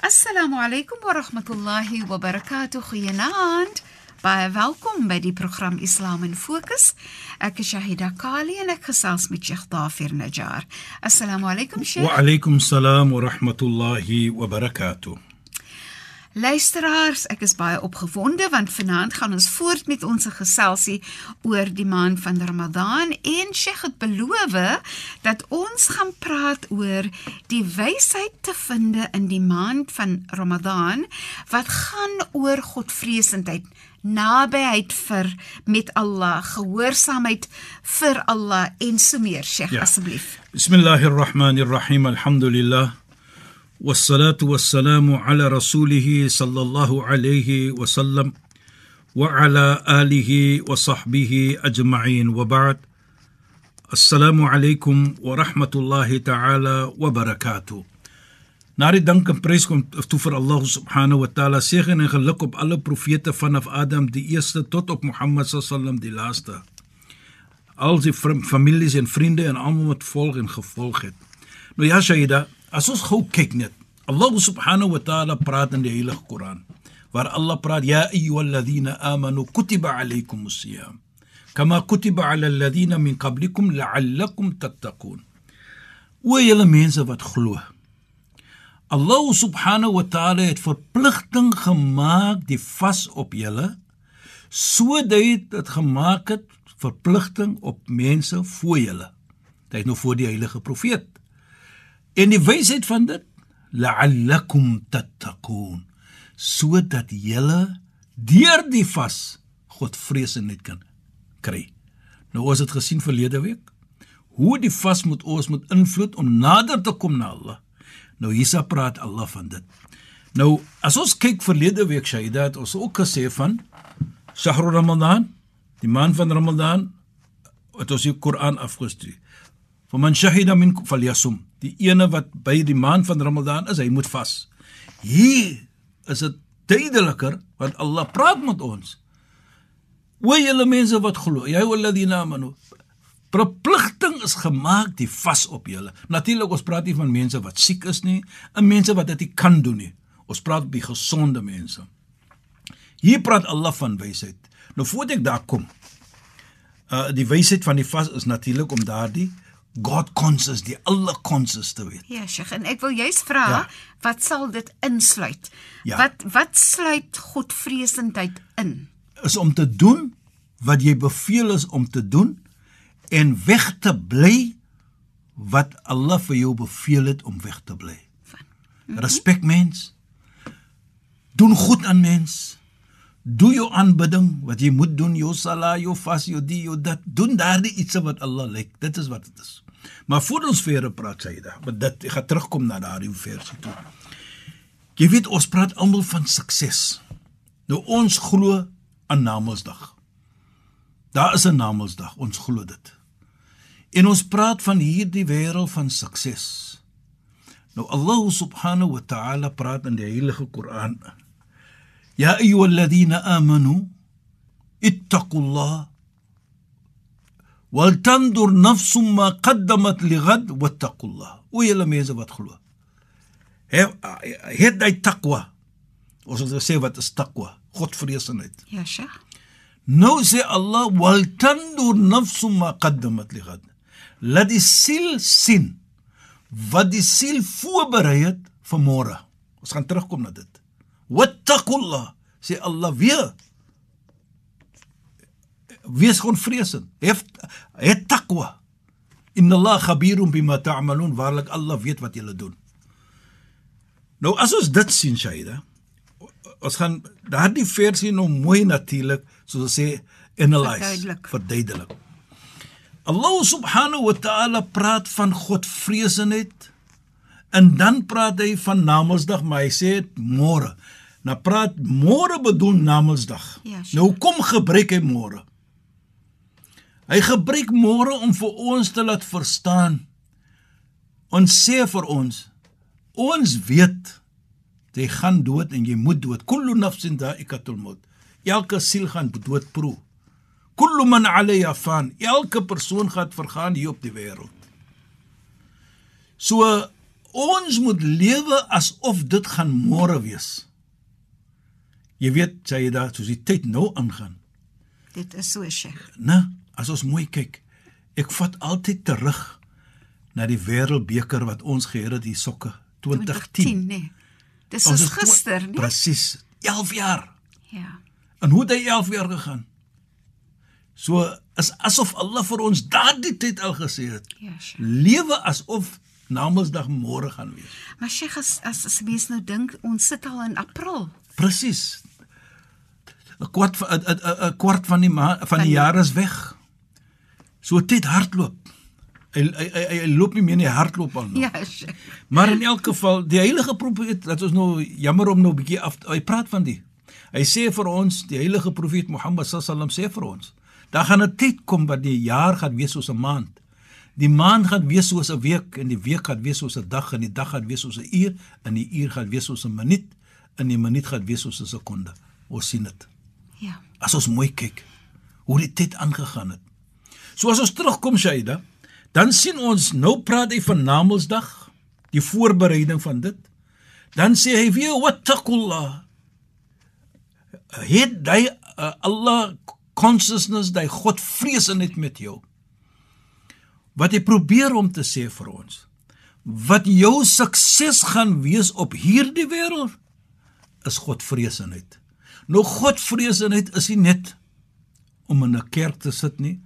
Assalamu alaykum wa rahmatullahi wa barakatuh. Goeienaand. Baie welkom by die program Islam in Fokus. Ek is Shahida Kali en ek gesels met Sheikh Dafir Najjar. Assalamu alaykum Sheikh. Wa alaykum salaam wa rahmatullahi wa barakatuh. Luisteraars, ek is baie opgewonde want vanaand gaan ons voort met ons geselsie oor die maand van Ramadan en Sheikh het beloof dat ons gaan praat oor die wysheid te vind in die maand van Ramadan wat gaan oor Godvreesendheid nabyheid vir met Allah, gehoorsaamheid vir Allah en so meer, Sheikh, ja. asseblief. Bismillahirrahmanirrahim. Alhamdulillah. والصلاه والسلام على رسوله صلى الله عليه وسلم وعلى اله وصحبه اجمعين وبعد السلام عليكم ورحمه الله تعالى وبركاته Nare dank en prys kom toe vir Allah subhanahu wa taala seën en geluk op alle profete vanaf Adam die eerste tot op Mohammed sallam die laaste. Al sy families en vriende en almal wat volg en gevolg het. Nou ja Shaida, As ons gou kyk net, Allah subhanahu wa ta'ala praat in die Heilige Koran waar Allah praat ya ayyuhalladhina amanu kutiba alaykumus siyam kama kutiba ala alladhina min qablikum la'allakum tattaqun. O julle mense wat glo. Allah subhanahu wa ta'ala het verpligting gemaak die vas op julle sodat dit gemaak het verpligting op mense voor julle. Dit is nou voor die heilige profeet. En die wysheid van dit la'allakum tattaqun sodat julle deur die vas God vreesenheid kan kry. Nou ons het gesien verlede week hoe die vas moet ons moet invloed om nader te kom na Allah. Nou hiersa praat Allah van dit. Nou as ons kyk verlede week Shaida het ons ook gesê van Shahrul Ramadan, die maand van Ramadan het ons die Koran afgestuur. Faman shahida minkum falyasum die ene wat by die maand van Ramadan is, hy moet vas. Hier is dit duideliker want Allah praat met ons. O julle mense wat glo, jy walladina amanu. Verpligting is gemaak die vas op julle. Natuurlik ons praat nie van mense wat siek is nie, en mense wat dit kan doen nie. Ons praat by gesonde mense. Hier praat Allah van wysheid. Nou voordat ek daar kom, uh die wysheid van die vas is natuurlik om daardie God conscious, die alle conscious te weet. Ja, Sheikh, en ek wil juist vra, ja. wat sal dit insluit? Ja. Wat wat sluit Godvreesendheid in? Is om te doen wat jy beveel is om te doen en weg te bly wat Allah vir jou beveel het om weg te bly. Van. Mm -hmm. Respek mens. Doen goed aan mens. Doe jou aanbidding wat jy moet doen, jou sala, jou vas, jou die, jou dat. Doen daardie iets wat Allah lyk. Dit is wat dit is. Maar voor ons verder praat sy da, want dit gaan terugkom na daardie versie toe. Jy weet ons praat almal van sukses. Nou ons glo aan Namedsdag. Daar is 'n Namedsdag, ons glo dit. En ons praat van hierdie wêreld van sukses. Nou Allah subhanahu wa ta'ala praat in die heilige Koran. Ayyuhalladhina amanu ittaqullaha Wal tandur nafsum ma qaddamat lighad wattaqullah. O julle mense wat glo. Het het daai takwa. Ons het gesê wat is takwa? Godvreesenheid. Ja, Sheikh. Nou sê Allah wal tandur nafsum ma qaddamat lighad. Laat die siel sien wat die siel voorberei het vir môre. Ons gaan terugkom na dit. Wattaqullah sê Allah weer wees onvreesend. Het het takwa. Inna Allah khabirun bima ta'malun. Waarlik Allah weet wat julle doen. Nou as ons dit sien Shaida, ons gaan daardie versie nou mooi natuurlik soos ons sê analyse verduidelik. Allah subhanahu wa ta'ala praat van Godvreesenheid en dan praat hy van Namedsdag, maar hy sê môre. Nou praat môre bedoel Namedsdag. Ja, sure. Nou kom gebruik hy môre. Hy gebruik môre om vir ons te laat verstaan. Ons sê vir ons, ons weet jy gaan dood en jy moet dood. Kullu nafsin da'ikatul maut. Elke siel gaan dood proe. Kullu man 'alayha fan. Elke persoon gaan vergaan hier op die wêreld. So ons moet lewe asof dit gaan môre wees. Jy weet, sê jy daar, soos die tyd nou aangaan. Dit is so, Sheikh. Né? As ons mooi kyk, ek vat altyd terug na die wêreldbeker wat ons gehad het hier sokke 2010. 2010, nee. Dis soos is gister, nee. Presies, 11 jaar. Ja. En hoe het hy 11 jaar gegaan? So is asof Allah vir ons daardie tyd al gesê het. Ja. Lewe asof Namedsdag môre gaan wees. Maar Sheikh, as as, as mens nou dink, ons sit al in April. Presies. 'n kwart van 'n 'n kwart van die ma van die jaar is weg. So tyd hardloop. Hy hy hy, hy loop nie meer nie, hardloop al nou. Ja, Sheikh. Maar in elk geval, die heilige profeet, dat ons nou jammer om nou 'n bietjie af hy praat van die. Hy sê vir ons, die heilige profeet Mohammed sallam sê vir ons, daar gaan 'n tyd kom wat die jaar gaan wees soos 'n maand. Die maand gaan wees soos 'n week en die week gaan wees soos 'n dag en die dag gaan wees soos 'n uur en die uur gaan wees soos 'n minuut en die minuut gaan wees soos 'n sekonde. Ons sien dit. Ja. As ons mooi kyk hoe die tyd aangegaan het. So as ons terugkom Shaida, dan sien ons nou praat hy van Namedsdag, die voorbereiding van dit. Dan sê hy weer wattaqullah. Het jy uh, Allah consciousness, jy God vreesenheid met jou. Wat hy probeer om te sê vir ons, wat jou sukses gaan wees op hierdie wêreld is God vreesenheid. Nou God vreesenheid is nie net om in 'n kerk te sit nie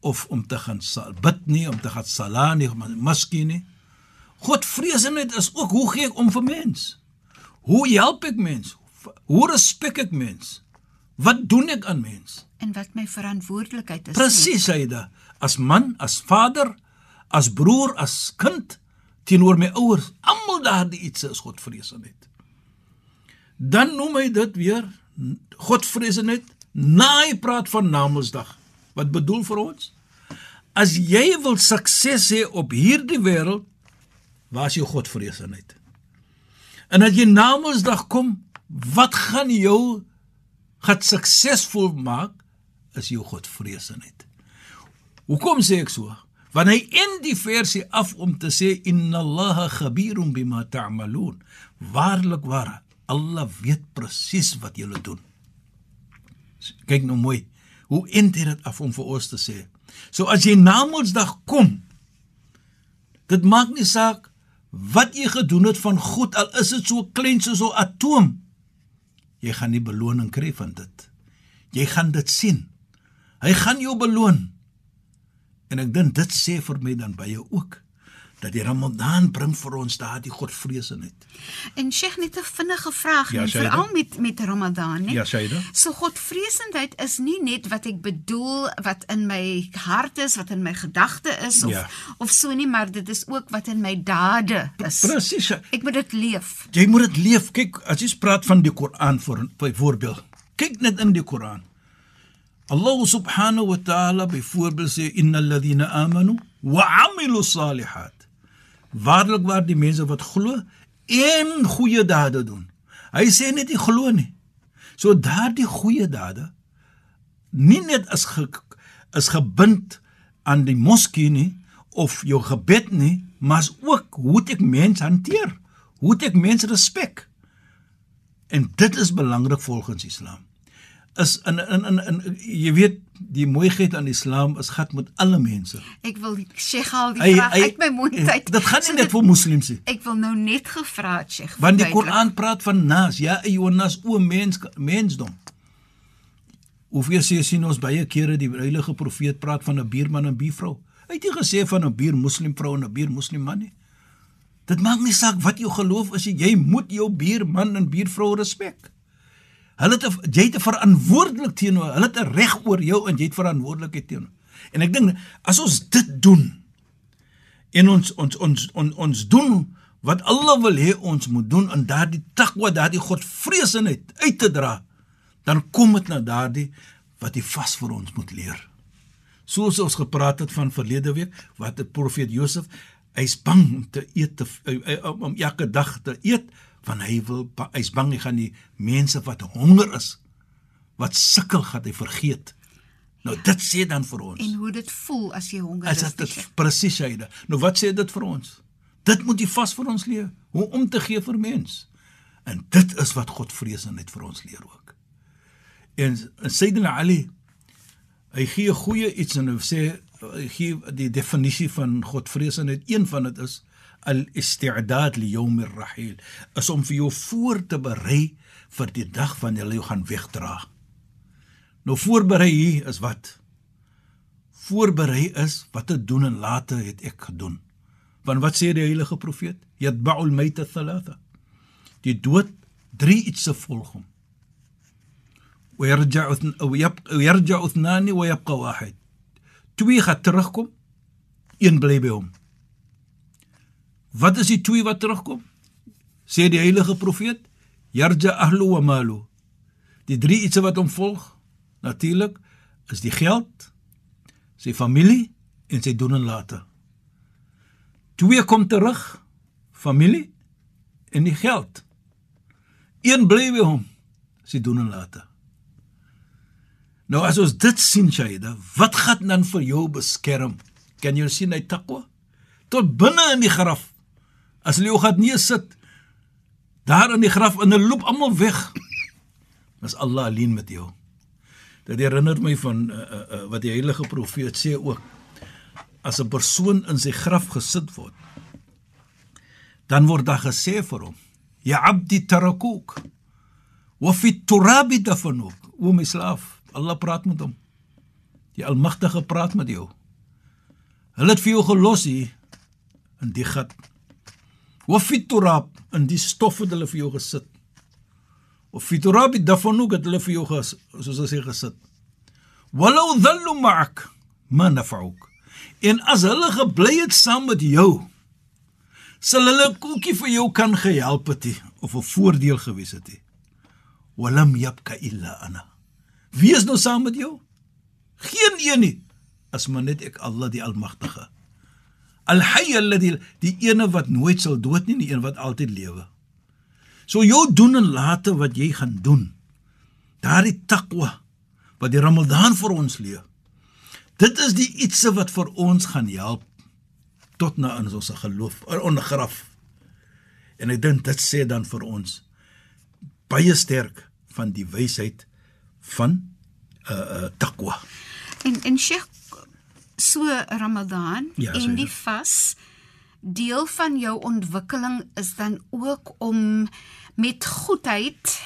of om te gaan sal, bid nie, om te gaan sala nie, om miskien nie. God vreesenheid is ook hoe gee ek om vir mens? Hoe help ek mens? Hoe respek ek mens? Wat doen ek aan mens? En wat my verantwoordelikheid is. Presies, Aida. As man, as vader, as broer, as kind teenoor my ouers, almal daardie iets is Godvreesenheid. Dan noem hy dit weer Godvreesenheid na hy praat van Namedsdag. Wat bedoel vir ons? As jy wil sukses hê op hierdie wêreld, waar is jou Godvreesenheid? En as jy Namedsdag kom, wat gaan jou gaan suksesvol maak is jou Godvreesenheid. Hoekom sê ek so? Want hy in die versie af om te sê inna Allaha khabirun bima ta'malun. Waarlik waar, Allah weet presies wat julle doen. Kyk nou mooi. Hoe end hy dit af om vir ons te sê? So as jy Namedsdag kom, dit maak nie saak wat jy gedoen het van goed al is dit so klein soos 'n atoom. Jy gaan nie beloning kry van dit. Jy gaan dit sien. Hy gaan jou beloon. En ek dink dit sê vir my dan baie ook dat die Ramadan bring vir ons daardie godvreesenheid. En Sheikh net 'n vinnige vraag, Ja, veral met met Ramadan, né? Ja, Shaida. So Godvreesendheid is nie net wat ek bedoel wat in my hart is, wat in my gedagte is of Ja. of so nie, maar dit is ook wat in my dade is. Presies. Ek moet dit leef. Jy moet dit leef. Kyk, as jy praat van die Koran vir byvoorbeeld. Kyk net in die Koran. Allah subhanahu wa ta'ala byvoorbeeld sê innal ladhina amanu wa 'amilu salihat. Waarlik waar die mense wat glo en goeie dade doen. Hy sê net nie glo nie. So daardie goeie dade nie net is ge, is gebind aan die moskee nie of jou gebed nie, maar is ook hoe ek mense hanteer? Hoe ek mense respek? En dit is belangrik volgens Islam. Is in in in, in jy weet die mooiheid aan Islam is gat met alle mense. Ek wil Sheikh al die vraag uit my mond uit. Dit gaan So nie net vir moslems nie. Ek wil nou net gevra het, Sheikh. Want die. Koran praat van nas, ja, Jonas o mens mensdom. Hoeveel sê sien ons baie kere die heilige profeet praat van 'n buurman en buurvrou. Hy het nie gesê van 'n buur moslimvrou en 'n buur moslim man nie. Dit maak nie saak wat jou geloof is, jy moet jou buurman en buurvrou respek. Hulle het 'n- jy het 'n verantwoordelik teenoor, hulle het 'n reg oor jou en jy het verantwoordelikheid teenoor. En ek dink as ons dit doen en ons ons ons ons, ons doen wat Allah wil hê ons moet doen in daardie takwa, daardie godvreesenheid uit te dra, dan kom dit na daardie wat hy vas vir ons moet leer. Soos ons gepraat het van verlede week wat die profeet Josef, hy's bang om te eet te, om om elke dag te eet want hy wil hy's bang hy gaan die mense wat honger is wat sukkel gaan hy vergeet. Nou dit sê dan vir ons. en hoe dit voel as jy honger As is. dit Sheikh. presies hyde. Nou wat sê dit vir ons? Dit moet jy vas vir ons leer, hoe om te gee vir mens. En dit is wat God vreesenheid vir ons leer ook. En, en Sayyidina Ali hy gee goeie iets en hy sê hy gee die definisie van Godvreesenheid. Een van dit is al-isti'dad li yawm ar-rahil. Is om vir jou voor te berei vir die dag wanneer jy gaan wegdra. Nou voorberei hier is wat? Voorberei is wat te doen en late het ek gedoen. Want wat sê die heilige profeet? Yatba'ul mayta thalatha. Die dood drie iets se volg hom. ويرجع ويرجع اثنان ويبقى واحد twee gaan terugkom een bly by hom wat is die twee wat terugkom sê die heilige profeet yarja ahlu wa malu die drie iets wat hom volg natuurlik is die geld sy familie en sy doen en late twee kom terug familie en die geld een bly by hom sy doen en late Nou as ons dit sien Shaida, wat gaan dan vir jou beskerm? Kan jy sien hy taqwa? Tot binne in die graf. As jy gaan nie sit daar in die graf en hulle loop almal weg. Dis Allah alleen met jou. Dit herinner my van uh, uh, wat die heilige profeet sê ook. As 'n persoon in sy graf gesit word, dan word daar gesê vir hom: "Ya abdi tarakuk wa fi turabi dafanuk." O my slaaf, Allah praat met hom. Die Almagtige praat met jou. Hulle het vir jou gelos hier in die gat. Wafiturab in die stof het hulle vir jou gesit. Wafiturab dafanuk het hulle vir jou ges, soos as hy gesit. Walau dhallu ma'ak ma nafa'uk. En as hulle gebly het saam met jou, sal hulle koekie vir jou kan gehelp het of 'n voordeel gewees het. Walam yabka illa ana. Wie is nou saam met jou? Geen een nie. As maar net ek Allah die Almagtige. Al-Hayy alladhi die ene wat nooit sal dood nie, die een wat altyd lewe. So jou doen en late wat jy gaan doen. Daardie takwa wat die Ramadan vir ons leer. Dit is die ietsie wat vir ons gaan help tot na in ons geloof ondergraf. En ek dink dit sê dan vir ons baie sterk van die wysheid van uh, uh takwa. En en Sheikh so Ramadan Ja, en die vas deel van jou ontwikkeling is dan ook om met goedheid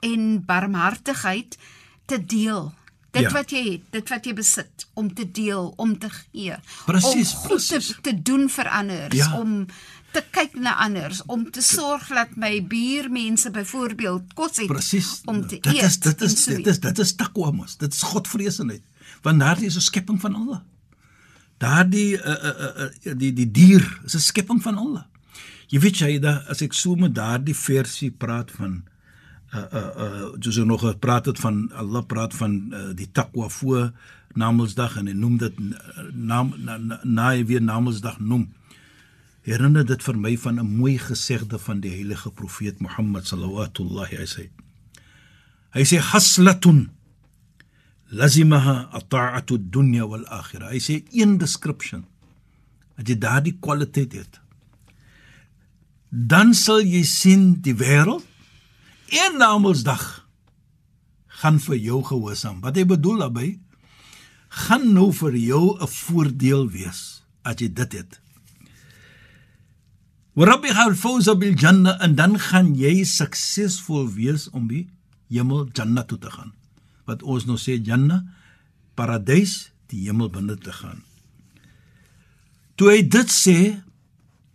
en barmhartigheid te deel. Dit Ja. wat jy het, dit wat jy besit, om te deel, om te gee. Presies, om goed presies. te, te doen vir anders, Ja. om te kyk na anders, om te sorg dat my buurmense byvoorbeeld kos het Presies. om te dit eet. is dit is so dit is dit is takwa mos. Dit is Godvreesenheid. Want daardie is 'n skepping van Allah. Daardie uh, uh, uh, die die dier is 'n skepping van Allah. Jy weet jy da as ek so met daardie versie praat van uh uh uh soos ons nog gepraat het van Allah praat van uh, die takwa voor Namedsdag en hy noem dit naam na, na, na hy weer Namedsdag noem. Herinner dit vir my van 'n mooi gesegde van die heilige profeet Mohammed sallallahu hy sê. Hy sê haslatun lazimaha ata'atu ad-dunya wal akhirah. Hy sê een description. As jy daardie kwaliteit het, dan sal jy sien die wêreld en Namedsdag gaan vir jou gehoorsaam. Wat hy bedoel daarmee? gaan nou vir jou 'n voordeel wees as jy dit het. Wa rabbiha al-fawza bil janna en dan gaan jy suksesvol wees om die hemel Jannah toe te gaan. Wat ons nou sê Jannah, paradys, die hemel binne te gaan. Toe hy dit sê,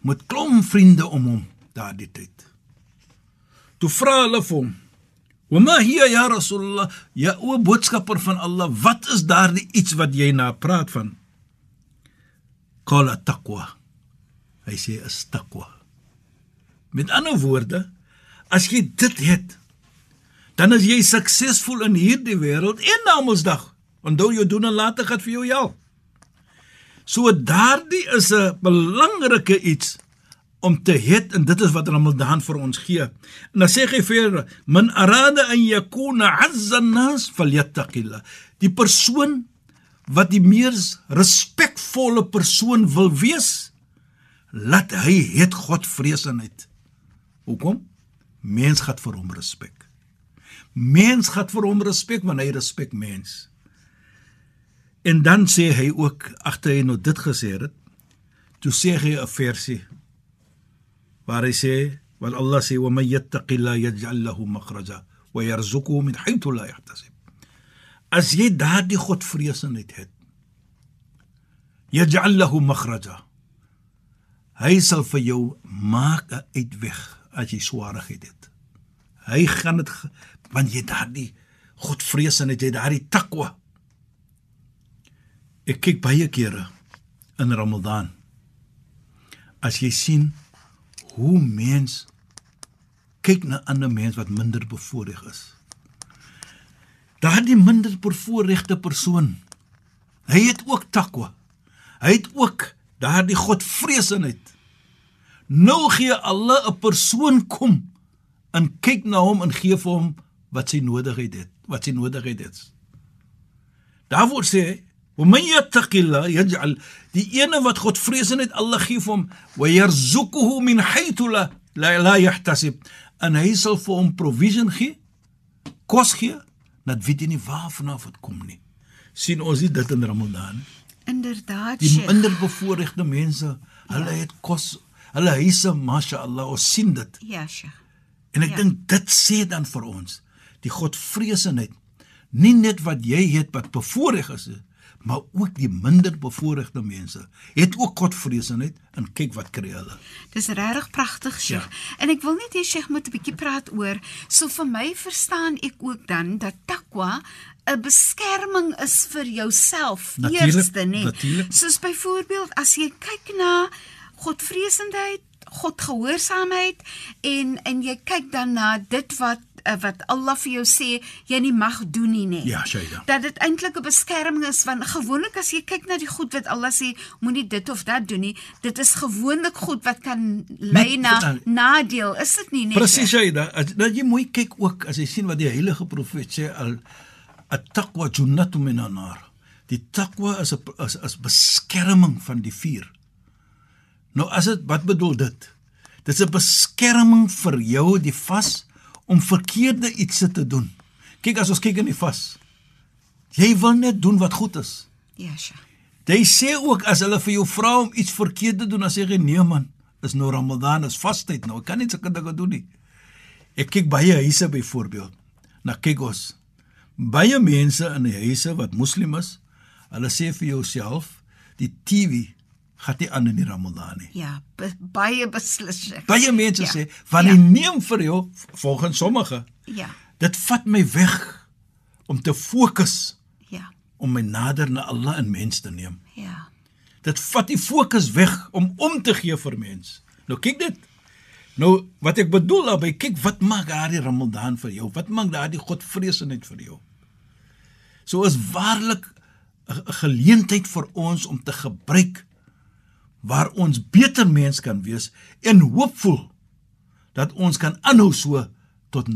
met klomp vriende om hom daardie tyd. Toe vra hulle vir hom: "Wa ma hiya ya Rasulullah? Ya o boodskapper van Allah, wat is daardie iets wat jy na praat van?" Qala taqwa. Hy sê is taqwa. Met ander woorde, as jy dit het, dan is jy suksesvol in hierdie wêreld en na Mondsdag. Onthou jou doen en late gaan vir jou help. So daardie is 'n belangrike iets om te het en dit is wat Ramadan vir ons gee. En dan sê hy vir man arada an yakuna azza an-nas falyattaqillah. Die persoon wat die meer respekvolle persoon wil wees, laat hy het Godvreesenheid. Hoekom? Mens gaan vir hom respek. Mens gaan vir hom respek wanneer hy respek mens. En dan sê hy ook agter hy nou dit gesê het, toe sê hy 'n versie waar hy sê want Allah sê wa may yattaqilla yaj'al lahu makhraja wa yarzuquhu min haythu la yahtasib. As jy daardie Godvreesenheid het, yaj'al lahu makhraja. Hy sal vir jou maak 'n uitweg as jy swaarheid het. Hy gaan dit want jy daardie Godvreesenheid, jy daardie takwa. Ek kyk baie kere in Ramadan. As jy sien hoe mens kyk na ander mense wat minder bevoordeel is. Daardie minder bevoordeelde persoon, hy het ook takwa. Hy het ook daardie godvreesenheid. Nou gee alle 'n persoon kom en kyk na hom en gee vir hom wat sy nodigheid het, wat sy nodigheid het. Daarvoor sê hy, "Waman yattaqillah yaj'al" die ene wat God vrees en dit Allah gee vir hom, "Wa yarzuquhu min haythu la la yahtasib." En hy sal vir hom provision gee, kos gee, dat weet jy nie waar vanaf dit kom nie. sien ons dit in Ramadan? Inderdaad. Die minderbevoorregte mense, ja. hulle het kos, hulle huise, masha Allah, ons sien dit. Ja, Sheikh. En ek ja. dink dit sê dan vir ons die godvreesenheid nie net wat jy het wat bevoorreg is maar ook die minder bevoorregte mense het ook godvreesenheid en kyk wat kry hulle. Dis regtig pragtig, Sheikh. Ja. En ek wil net hê Sheikh moet 'n bietjie praat oor so vir my verstaan ek ook dan dat takwa 'n beskerming is vir jouself eerste, nê. Soos byvoorbeeld as jy kyk na godvreesendheid, godgehoorsaamheid en en jy kyk dan na dit wat wat Allah vir jou sê jy nie mag doen nie nê. Ja, Shaida. Dat dit eintlik 'n beskerming is want gewoonlik as jy kyk na die goed wat Allah sê moenie dit of dat doen nie, dit is gewoonlik goed wat kan lei na nadeel, is dit nie nê? Presies Shaida. Dat jy mooi kyk ook as jy sien wat die heilige profeet sê al at-taqwa junnatun min an-nar. Die taqwa is 'n is, is beskerming van die vuur. Nou as dit wat bedoel dit? Dit is 'n beskerming vir jou die vas om verkeerde iets te doen. Kyk as ons kyk in die vas. Jy wil net doen wat goed is. Ja, sja. Jy sê ook as hulle vir jou vra om iets verkeerd te doen, dan sê jy nee man, is nou Ramadan, is vastyd nou. Ek kan nie sulke dinge doen nie. Ek kyk baie huise byvoorbeeld. Na kyk ons. Baie mense in die huise wat moslim is, hulle sê vir jouself, die TV gaan nie aan in die Ramadan nie. Ja, baie beslis. Baie mense ja. sê, "Want ja. neem vir jou volgens sommige." Ja. Dit vat my weg om te fokus. Ja. Om my nader na Allah en mens te neem. Ja. Dit vat die fokus weg om om te gee vir mens. Nou kyk dit. Nou wat ek bedoel daarby, kyk wat maak daardie Ramadan vir jou? Wat maak daardie Godvreesenheid vir jou? So is waarlik 'n geleentheid vir ons om te gebruik waar ons beter mens kan wees en hoopvol dat ons kan aanhou so tot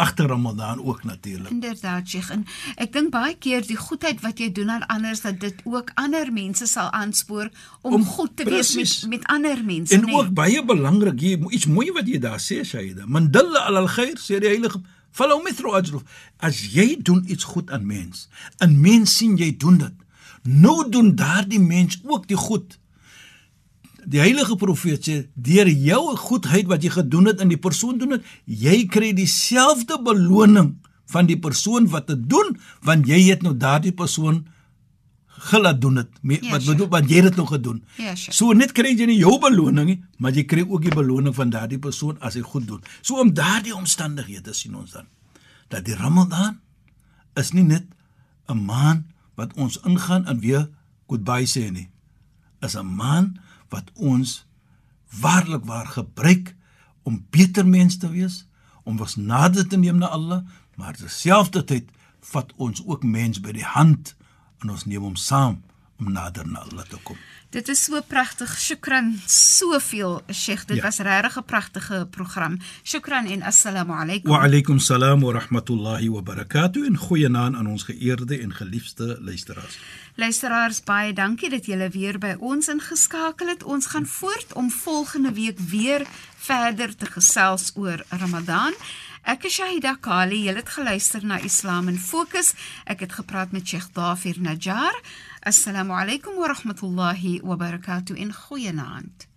agter Ramadan ook natuurlik. Inderdaad, Sheikh. En ek dink baie keer die goedheid wat jy doen aan ander dat dit ook ander mense sal aanspoor om, om goed te precies. wees met met ander mense, En nee. ook baie belangrik, jy iets mooi wat jy daar sê, Shaida. Man dalla al khair, sê die heilige Follow me through ajruf. As jy doen iets goed aan mens, en mens sien jy doen dit, nou doen daardie mens ook die goed die heilige profeet sê deur jou goedheid wat jy gedoen het in die persoon doen het, jy kry dieselfde beloning van die persoon wat dit doen want jy het nou daardie persoon gelaat doen dit ja, wat bedoel wat jy het nou gedoen. Ja, so net kry jy nie jou beloning nie, maar jy kry ook die beloning van daardie persoon as hy goed doen. So om daardie omstandighede sien ons dan dat die Ramadan is nie net 'n maand wat ons ingaan en weer goodbye sê nie. Is 'n maand wat ons waarlik waar gebruik om beter mens te wees, om ons nader te neem na Allah, maar terselfdertyd vat ons ook mens by die hand en ons neem hom saam om nader na Allah te kom. Dit is so pragtig. Shukran soveel, Sheikh. Dit Ja. ja. was regtig 'n pragtige program. Shukran en assalamu alaykum. Wa alaykum salaam wa rahmatullahi wa barakatuh en goeienaand aan ons geëerde en geliefde luisteraars. Luisteraars, baie dankie dat julle weer by ons ingeskakel het. Ons gaan voort om volgende week weer verder te gesels oor Ramadan. Ek is Shahida Kali. Julle het geluister na Islam in Fokus. Ek het gepraat met Sheikh Dafir Najjar. Assalamu alaykum wa rahmatullahi wa barakatuh en goeienaand.